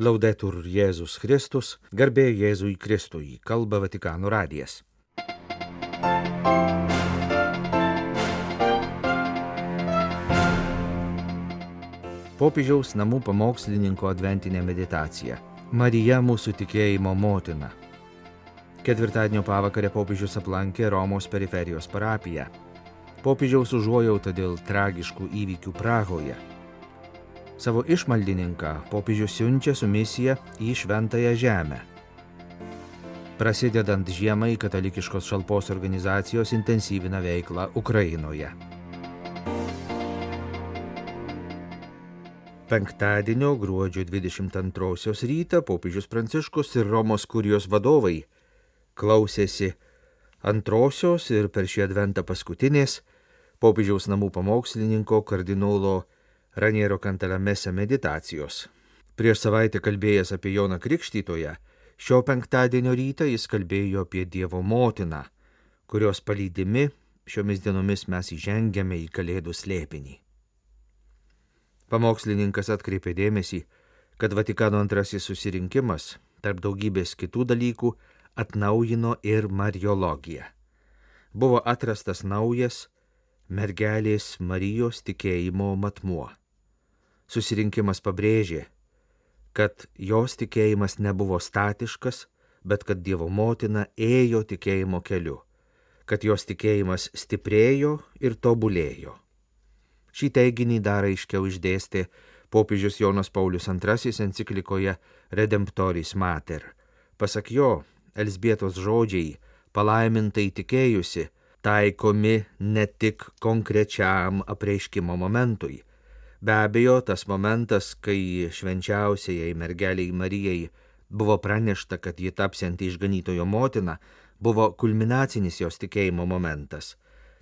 Laudetur Jėzus Kristus, garbė Jėzui Kristui, kalba Vatikano radijas. Popiežiaus namų pamokslininko adventinė meditacija. Marija mūsų tikėjimo motina. Ketvirtadienio pavakarę popiežius aplankė Romos periferijos parapiją. Popiežiaus užuojauta dėl tragiškų įvykių Prahoje Savo išmaldininką popiežius siunčia su misija į Šventąją Žemę. Prasidedant žiemai, katalikiškos šalpos organizacijos intensyvina veiklą Ukrainoje. Penktadienio gruodžio 22 rytą popiežius Pranciškus ir Romos kurijos vadovai klausėsi antrosios ir per šį adventą paskutinės popiežiaus namų pamokslininko kardinolo Raniero kantalamese meditacijos. Prieš savaitę kalbėjęs apie Joną Krikštytoją, šio penktadienio rytą jis kalbėjo apie Dievo motiną, kurios palydimi šiomis dienomis mes įžengėme į Kalėdų slėpinį. Pamokslininkas atkreipė dėmesį, kad Vatikano antrasis susirinkimas, tarp daugybės kitų dalykų, atnaujino ir mariologiją. Buvo atrastas naujas mergelės Marijos tikėjimo matmuo susirinkimas pabrėžė, kad jos tikėjimas nebuvo statiškas, bet kad Dievo motina ėjo tikėjimo keliu, kad jos tikėjimas stiprėjo ir tobulėjo. Šį teiginį dar aiškiau išdėstė popiežius Jonas Paulius II enciklikoje Redemptoris Mater. Pasak jo, Elsbietos žodžiai palaimintai tikėjusi taikomi ne tik konkrečiam apreiškimo momentui, Be abejo, tas momentas, kai švenčiausiai mergeliai Marijai buvo pranešta, kad ji tapsianti išganytojo motina, buvo kulminacinis jos tikėjimo momentas.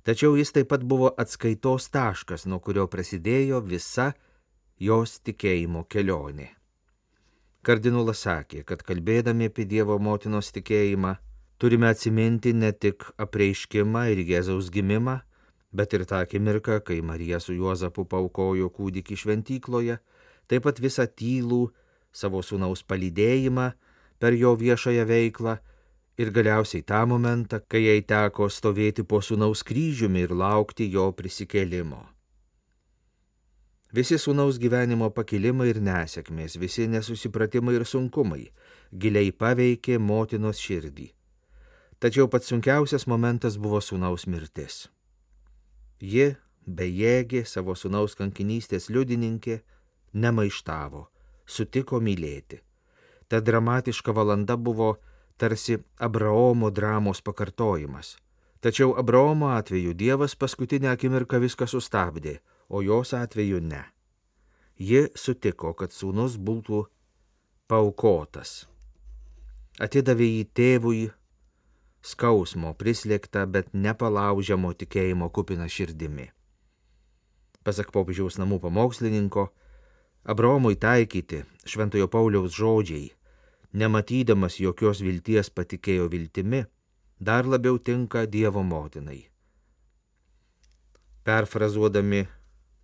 Tačiau jis taip pat buvo atskaitos taškas, nuo kurio prasidėjo visa jos tikėjimo kelionė. Kardinolas sakė, kad kalbėdami apie Dievo motinos tikėjimą, turime atsiminti ne tik apreiškimą ir Jėzaus gimimą, bet ir tą akimirką, kai Marija su Juozapu paukojo kūdikį šventykloje, taip pat visą tylų savo sūnaus palydėjimą per jo viešąją veiklą ir galiausiai tą momentą, kai jai teko stovėti po sūnaus kryžiumi ir laukti jo prisikėlimo. Visi sūnaus gyvenimo pakilimai ir nesėkmės, visi nesusipratimai ir sunkumai giliai paveikė motinos širdį. Tačiau pats sunkiausias momentas buvo sūnaus mirtis. Ji, bejėgė savo sunaus kankinystės liudininkė, nemaištavo, sutiko mylėti. Ta dramatiška valanda buvo tarsi Abraomo dramos pakartojimas. Tačiau Abraomo atveju Dievas paskutinę akimirką viską sustabdė, o jos atveju ne. Ji sutiko, kad sūnus būtų paukotas. Atidavė jį tėvui skausmo prislėgta, bet nepalaužiamo tikėjimo kupina širdimi. Pasak popiežiaus namų pamokslininko, Abraomui taikyti Šventojo Pauliaus žodžiai, nematydamas jokios vilties patikėjo viltimi, dar labiau tinka Dievo motinai. Perfrazuodami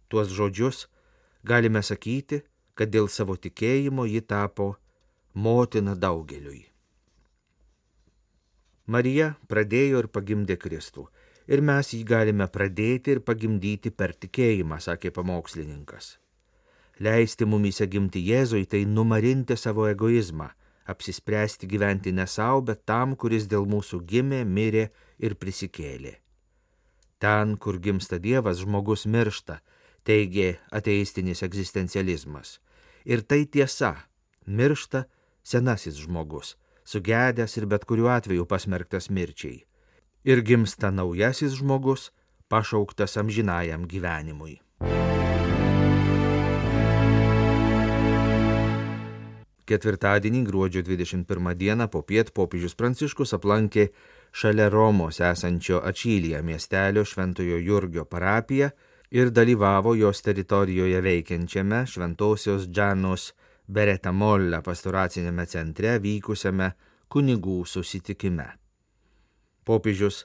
tuos žodžius, galime sakyti, kad dėl savo tikėjimo ji tapo motina daugeliui. Marija pradėjo ir pagimdė Kristų. Ir mes jį galime pradėti ir pagimdyti per tikėjimą, sakė pamokslininkas. Leisti mumyse gimti Jėzui tai numarinti savo egoizmą, apsispręsti gyventi ne savo, bet tam, kuris dėl mūsų gimė, mirė ir prisikėlė. Ten, kur gimsta Dievas, žmogus miršta, teigė ateistinis egzistencializmas. Ir tai tiesa, miršta senasis žmogus sugedęs ir bet kuriuo atveju pasmerktas mirčiai. Ir gimsta naujasis žmogus, pašauktas amžinajam gyvenimui. Ketvirtadienį gruodžio 21 dieną po piet popiežius Pranciškus aplankė šalia Romos esančio Ačylyje miestelio Šventojo Jurgio parapiją ir dalyvavo jos teritorijoje veikiančiame Šventosios Džanos Beretamolle pastoracinėme centre vykusiame kunigų susitikime. Popiežius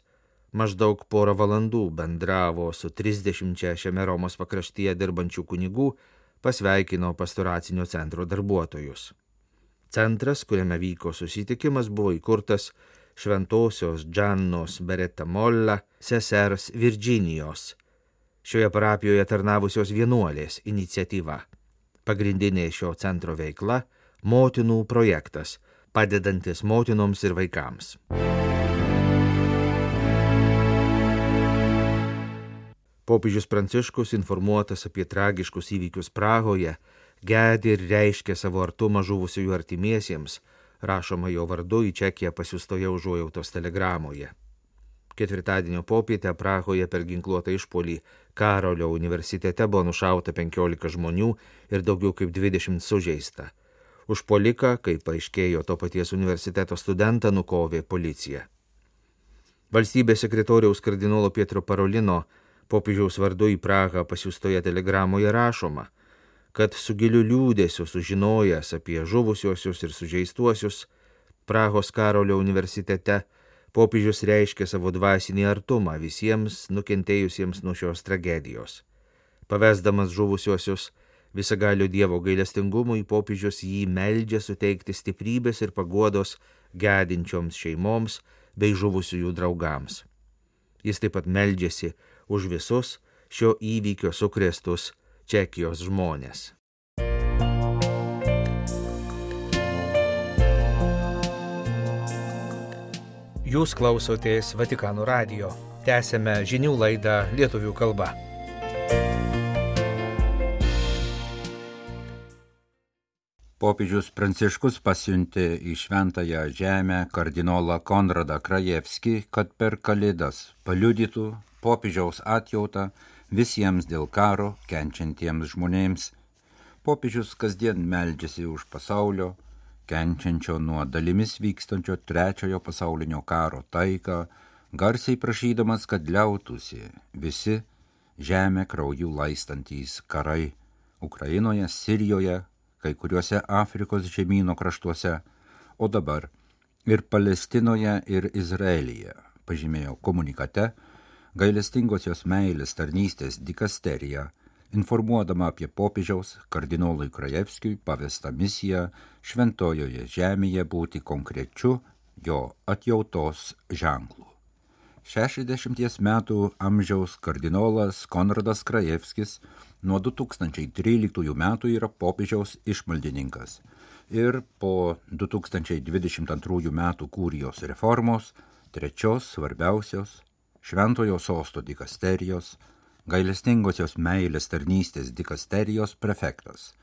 maždaug porą valandų bendravo su 30 šiame Romos pakraštyje dirbančių kunigų, pasveikino pastoracinio centro darbuotojus. Centras, kuriame vyko susitikimas, buvo įkurtas šventosios Džannos Beretta Molla sesers Virginijos, šioje parapijoje tarnavusios vienuolės iniciatyva. Pagrindinė šio centro veikla - motinų projektas, padedantis motinoms ir vaikams. Popiežius Pranciškus informuotas apie tragiškus įvykius Prahoje, gedi ir reiškia savo artumą žuvusiųjų artimiesiems, rašoma jo vardu į Čekiją pasiustoje užuojautos telegramoje. Ketvirtadienio popietę Prahoje per ginkluotą išpolį Karolio universitete buvo nušauta 15 žmonių ir daugiau kaip 20 sužeista. Užpoliką, kaip paaiškėjo to paties universiteto studentą, nukovė policija. Valstybės sekretoriaus kardinolo Pietro Parolino popiežiaus vardu į Prahą pasiūstoje telegramoje rašoma, kad su giliu liūdėsiu sužinojęs apie žuvusiuosius ir sužeistuosius Prahos Karolio universitete, popiežius reiškia savo dvasinį artumą visiems nukentėjusiems nuo šios tragedijos. Pavesdamas žuvusiuosius visagalio Dievo gailestingumui, popiežius jį meldžia suteikti stiprybės ir paguodos gedinčioms šeimoms bei žuvusiųjų draugams. Jis taip pat meldžiasi už visus šio įvykio sukrėstus Čekijos žmonės. Jūs klausotės Vatikano radio. Tęsėme žinių laidą lietuvių kalba. Popiežius Pranciškus pasiuntė į Šventąją Žemę kardinolą Konradą Krajevskį, kad per Kalėdas paliudytų popiežiaus atjautą visiems dėl karo kenčiantiems žmonėms. Popiežius kasdien meldžiasi už pasaulio, kenčiančio nuo dalimis vykstančio trečiojo pasaulinio karo taiką, garsiai prašydamas, kad liautųsi visi žemę kraujų laistantys karai Ukrainoje, Sirijoje, kai kuriuose Afrikos žemynų kraštuose, o dabar ir Palestinoje ir Izraelyje, pažymėjo komunikate, gailestingosios meilės tarnystės dikasterija, informuodama apie popiežiaus kardinolui Krajevskiui pavestą misiją šventojoje žemėje būti konkrečiu jo atjautos ženklu. 60 metų amžiaus kardinolas Konradas Krajevskis nuo 2013 metų yra popiežiaus išmaldininkas ir po 2022 metų kūrijos reformos trečios svarbiausios šventojo sosto dikasterijos, gailestingosios meilės tarnystės dikasterijos prefektas.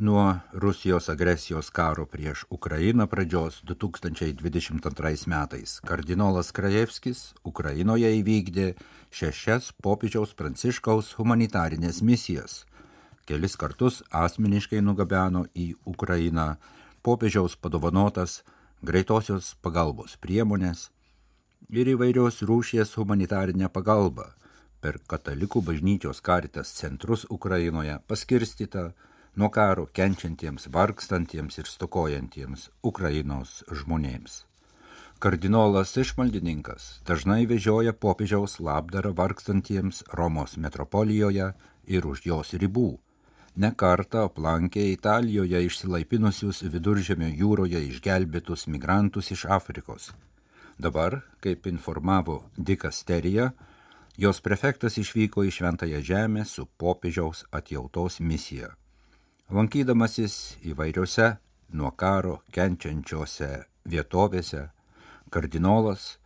Nuo Rusijos agresijos karo prieš Ukrainą pradžios 2022 metais kardinolas Krajevskis Ukrainoje įvykdė šešias popiežiaus pranciškaus humanitarinės misijas. Kelis kartus asmeniškai nugabeno į Ukrainą popiežiaus padovanotas greitosios pagalbos priemonės, ir įvairios rūšies humanitarinę pagalbą per katalikų bažnyčios karitas centrus Ukrainoje paskirstyta nuo karo kenčiantiems, vargstantiems ir stokojantiems Ukrainos žmonėms. Kardinolas išmaldininkas dažnai vežioja popiežiaus labdarą vargstantiems Romos metropolijoje ir už jos ribų. Nekartą aplankė Italijoje išsilaipinusius viduržėmio jūroje išgelbėtus migrantus iš Afrikos Dabar, kaip informavo dikasterija, jos prefektas išvyko į Šventąją Žemę su popiežiaus atjautos misija. Lankydamasis įvairiose nuo karo kenčiančiose vietovėse, kardinolas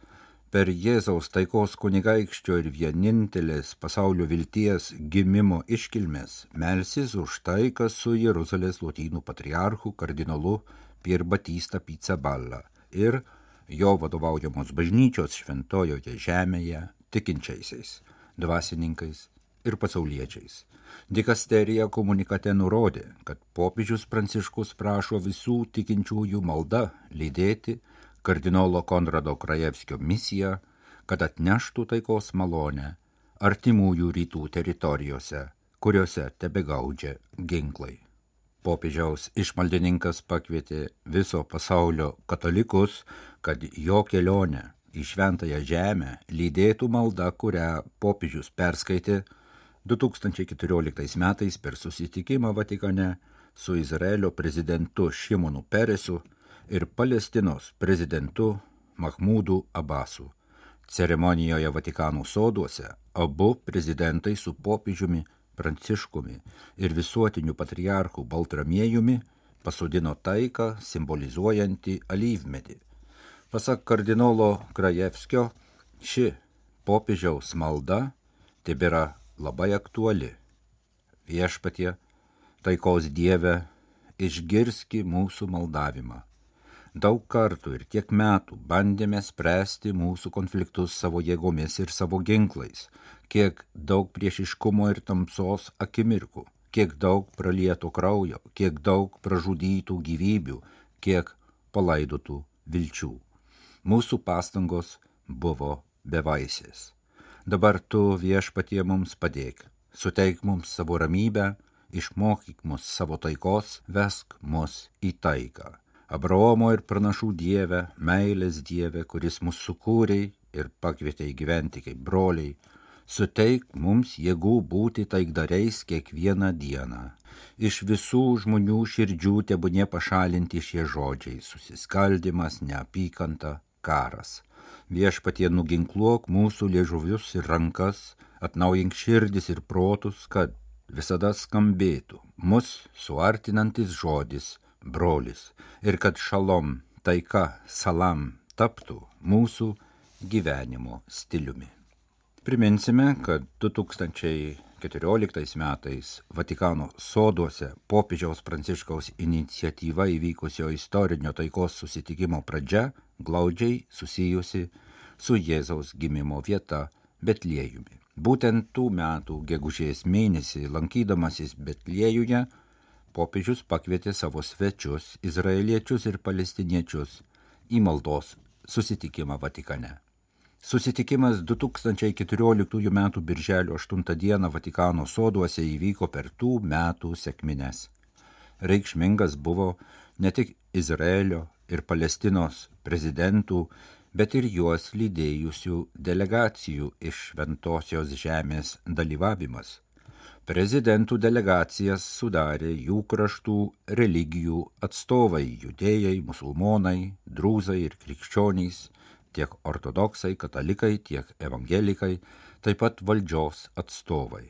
per Jėzaus taikos kunigaikščio ir vienintelės pasaulio vilties gimimo iškilmės melsis už taiką su Jeruzalės lotynų patriarchu kardinolu Pier Batista Pizzaballa ir jo vadovaujamos bažnyčios šventojoje žemėje tikinčiaisiais, dvasininkais ir pasauliečiais. Dikasterija komunikate nurodė, kad popiežius Pranciškus prašo visų tikinčiųjų malda lydėti kardinolo Konrado Krajevskio misiją, kad atneštų taikos malonę artimųjų rytų teritorijose, kuriuose tebegaudžia ginklai popiežiaus išmaldininkas pakvietė viso pasaulio katalikus, kad jo kelionę į šventąją žemę lydėtų malda, kurią popiežius perskaitė 2014 metais per susitikimą Vatikane su Izraelio prezidentu Šimonu Peresu ir Palestinos prezidentu Mahmudu Abasu. Ceremonijoje Vatikanų soduose abu prezidentai su popiežiumi Pranciškumi ir visuotiniu patriarchu Baltramiejumi pasodino taiką simbolizuojantį alyvmedį. Pasak kardinolo Krajevskio, ši popiežiaus malda tebėra labai aktuali. Viešpatie, taikos Dieve, išgirski mūsų maldavimą Daug kartų ir tiek metų bandėme spręsti mūsų konfliktus savo jėgomis ir savo ginklais, kiek daug priešiškumo ir tamsos akimirkų, kiek daug pralieto kraujo, kiek daug pražudytų gyvybių, kiek palaidotų vilčių. Mūsų pastangos buvo bevaisės. Dabar tu viešpatie mums padėk, suteik mums savo ramybę, išmokyk mus savo taikos, vesk mus į taiką Abraomo ir pranašų Dieve, meilės Dieve, kuris mus sukūrė ir pakvietė įgyventi kaip broliai, suteik mums jėgų būti taikdariais kiekvieną dieną. Iš visų žmonių širdžių tebūnė pašalinti šie žodžiai - susiskaldimas, neapykanta, karas. Viešpatie nuginkluok mūsų liežuvius ir rankas, atnaujink širdis ir protus, kad visada skambėtų mus suartinantis žodis brolis ir kad šalom, taika, salam taptų mūsų gyvenimo stiliumi. Priminsime, kad 2014 metais Vatikano soduose popiežiaus Pranciškaus iniciatyva įvykusio istorinio taikos susitikimo pradžia glaudžiai susijusi su Jėzaus gimimo vieta Betliejumi. Būtent tų metų gegužės mėnesį lankydamasis Betliejuje popiežius pakvietė savo svečius, izraeliečius ir palestiniečius, į maldos susitikimą Vatikane. Susitikimas 2014 m. birželio 8 d. Vatikano soduose įvyko per tų metų sėkmines. Reikšmingas buvo ne tik Izraelio ir Palestinos prezidentų, bet ir juos lydėjusių delegacijų iš Šventosios žemės dalyvavimas prezidentų delegacijas sudarė jų kraštų religijų atstovai - judėjai, musulmonai, drūzai ir krikščionys, tiek ortodoksai, katalikai, tiek evangelikai, taip pat valdžios atstovai.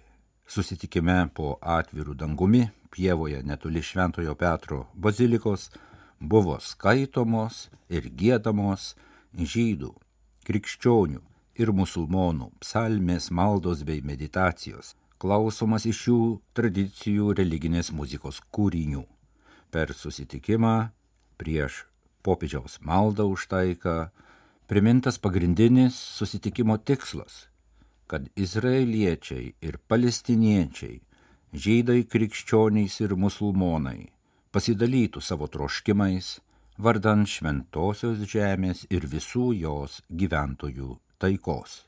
Susitikime po atvirų dangumi pievoje netoli Šventojo Petro bazilikos buvo skaitomos ir gėdamos žydų, krikščionių ir musulmonų psalmės maldos bei meditacijos klausomas iš šių tradicijų religinės muzikos kūrinių. Per susitikimą prieš popiežiaus maldą už taiką primintas pagrindinis susitikimo tikslas - kad izraeliečiai ir palestiniečiai, žydai, krikščionys ir musulmonai pasidalytų savo troškimais vardant šventosios žemės ir visų jos gyventojų taikos.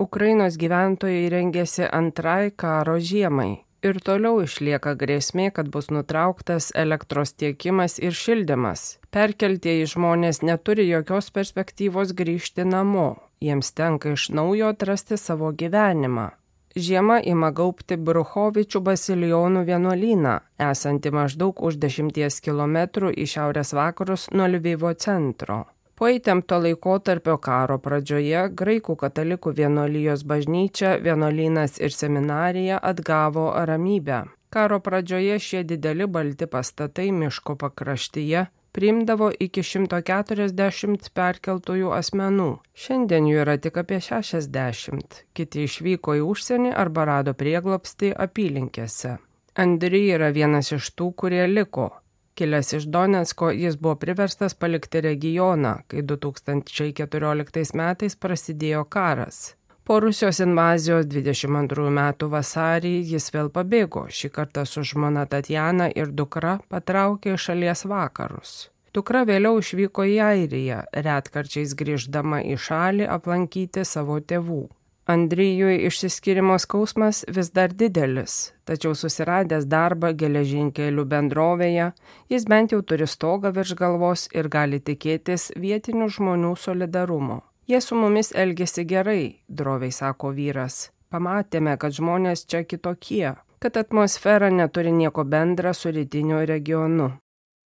Ukrainos gyventojai rengėsi antrai karo žiemai. Ir toliau išlieka grėsmė, kad bus nutrauktas elektros tiekimas ir šildymas. Perkeltieji žmonės neturi jokios perspektyvos grįžti namo. Jiems tenka iš naujo atrasti savo gyvenimą. Žiema ima gaupti Bruchovičių basilionų vienuolyną, esantį maždaug už dešimties kilometrų į šiaurės vakarus nuo Lvivo centro. Po įtempto laikotarpio karo pradžioje graikų katalikų vienolyjos bažnyčia, vienolynas ir seminarija atgavo ramybę. Karo pradžioje šie dideli balti pastatai miško pakraštyje priimdavo iki 140 perkeltųjų asmenų. Šiandien jų yra tik apie 60. Kiti išvyko į užsienį arba rado prieglopstį apylinkėse. Andri yra vienas iš tų, kurie liko. Kilęs iš Donetsko, jis buvo priverstas palikti regioną, kai 2014 metais prasidėjo karas. Po Rusijos invazijos 22 metų vasarį jis vėl pabėgo, šį kartą su žmona Tatjana ir dukra patraukė šalies vakarus. Dukra vėliau išvyko į Airiją, retkarčiais grįždama į šalį aplankyti savo tėvų. Andrijui išsiskirimo skausmas vis dar didelis, tačiau susiradęs darbą geležinkelių bendrovėje, jis bent jau turi stogą virš galvos ir gali tikėtis vietinių žmonių solidarumo. Jie su mumis elgesi gerai, droviai sako vyras. Pamatėme, kad žmonės čia kitokie, kad atmosfera neturi nieko bendra su rytiniu regionu.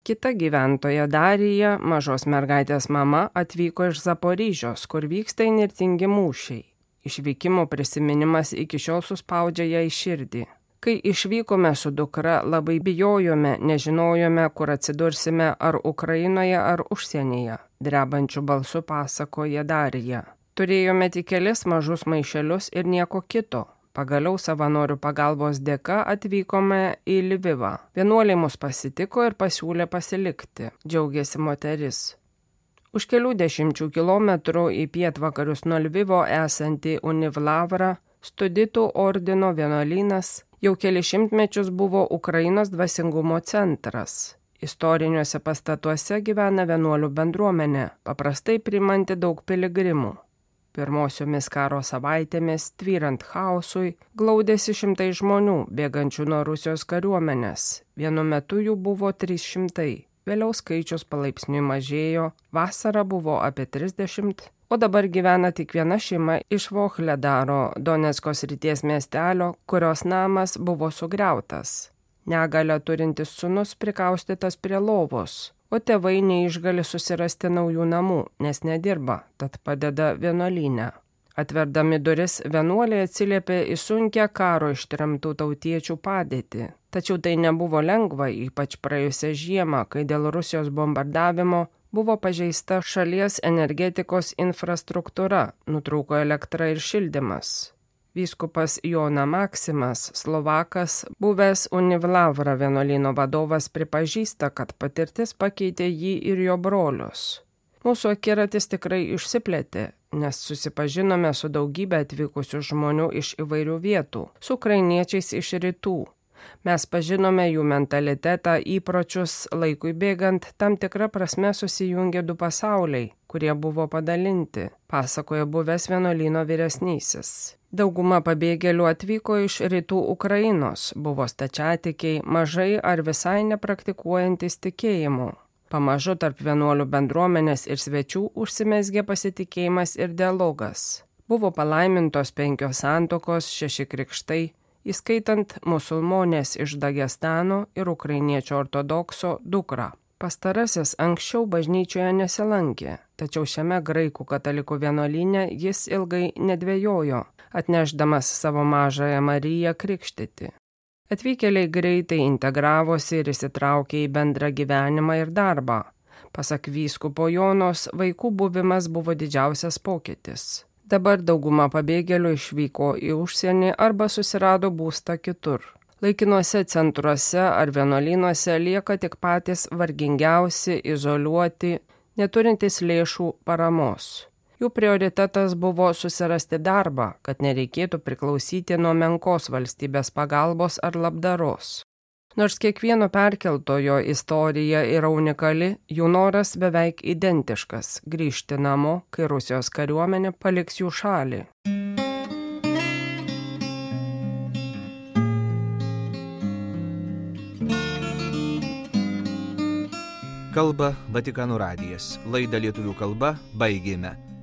Kita gyventoja Darija, mažos mergaitės mama, atvyko iš Zaporyžios, kur vyksta inirtingi mūšiai. Išvykimo prisiminimas iki šiol suspaudžia ją į širdį. Kai išvykome su dukra, labai bijojome, nežinojome, kur atsidursime ar Ukrainoje, ar užsienyje, drebančių balsų pasakoja Darija. Turėjome tik kelis mažus maišelius ir nieko kito. Pagaliau savanorių pagalbos dėka atvykome į Lvivą. Vienuoliai mus pasitiko ir pasiūlė pasilikti, džiaugiasi moteris. Už kelių dešimčių kilometrų į pietvakarius nuo Lvivo esanti Univlavra, studitų ordino vienuolynas, jau keli šimtmečius buvo Ukrainos dvasingumo centras. Istoriniuose pastatuose gyvena vienuolių bendruomenė, paprastai primanti daug piligrimų. Pirmosiomis karo savaitėmis, tvyrant chaosui, glaudėsi šimtai žmonių, bėgančių nuo Rusijos kariuomenės. Vienu metu jų buvo 300, vėliau skaičius palaipsniui mažėjo, vasara buvo apie 30, o dabar gyvena tik viena šeima iš Vohledaro, Donetskos ryties miestelio, kurios namas buvo sugriautas. Negalę turintis sunus prikaustytas prie lovos, o tėvai neišgali susirasti naujų namų, nes nedirba, tad padeda vienuolynę. Atverdami duris, vienuoliai atsiliepė į sunkę karo ištrimtų tautiečių padėtį. Tačiau tai nebuvo lengva, ypač praėjusią žiemą, kai dėl Rusijos bombardavimo buvo pažeista šalies energetikos infrastruktūra, nutrūko elektra ir šildymas. Vyskupas Jona Maksimas, Slovakas, buvęs Univlavra vienuolino vadovas, pripažįsta, kad patirtis pakeitė jį ir jo brolius. Mūsų akiratis tikrai išsiplėtė, nes susipažinome su daugybė atvykusių žmonių iš įvairių vietų, su ukrainiečiais iš rytų. Mes pažinome jų mentalitetą, įpročius, laikui bėgant tam tikrą prasme susijungė du pasauliai, kurie buvo padalinti, pasakoja buvęs vienuolino vyresnysis. Dauguma pabėgėlių atvyko iš rytų Ukrainos, buvo stačiatikiai, mažai ar visai nepraktikuojantis tikėjimu. Pamažu tarp vienuolių bendruomenės ir svečių užsimesgė pasitikėjimas ir dialogas. Buvo palaimintos penkios santokos, šeši krikštai, įskaitant musulmonės iš Dagestano ir ukrainiečio ortodokso dukrą. Pastarasis anksčiau bažnyčioje nesilankė, tačiau šiame graikų katalikų vienuolyne jis ilgai nedvėjojo, atnešdamas savo mažąją Mariją krikštyti. Atvykėliai greitai integravosi ir įsitraukė į bendrą gyvenimą ir darbą. Pasak vyskupo Jonos, vaikų buvimas buvo didžiausias pokytis. Dabar dauguma pabėgėlių išvyko į užsienį arba susirado būstą kitur. Laikinuose centruose ar vienuolynuose lieka tik patys vargingiausi, izoliuoti, neturintys lėšų paramos. Jų prioritetas buvo susirasti darbą, kad nereikėtų priklausyti nuo menkos valstybės pagalbos ar labdaros. Nors kiekvieno perkeltojo istorija yra unikali, jų noras beveik identiškas - grįžti namo, kai Rusijos kariuomenė paliks jų šalį. Kalba Vatikanų radijas. Laidą lietuvių kalba baigėme.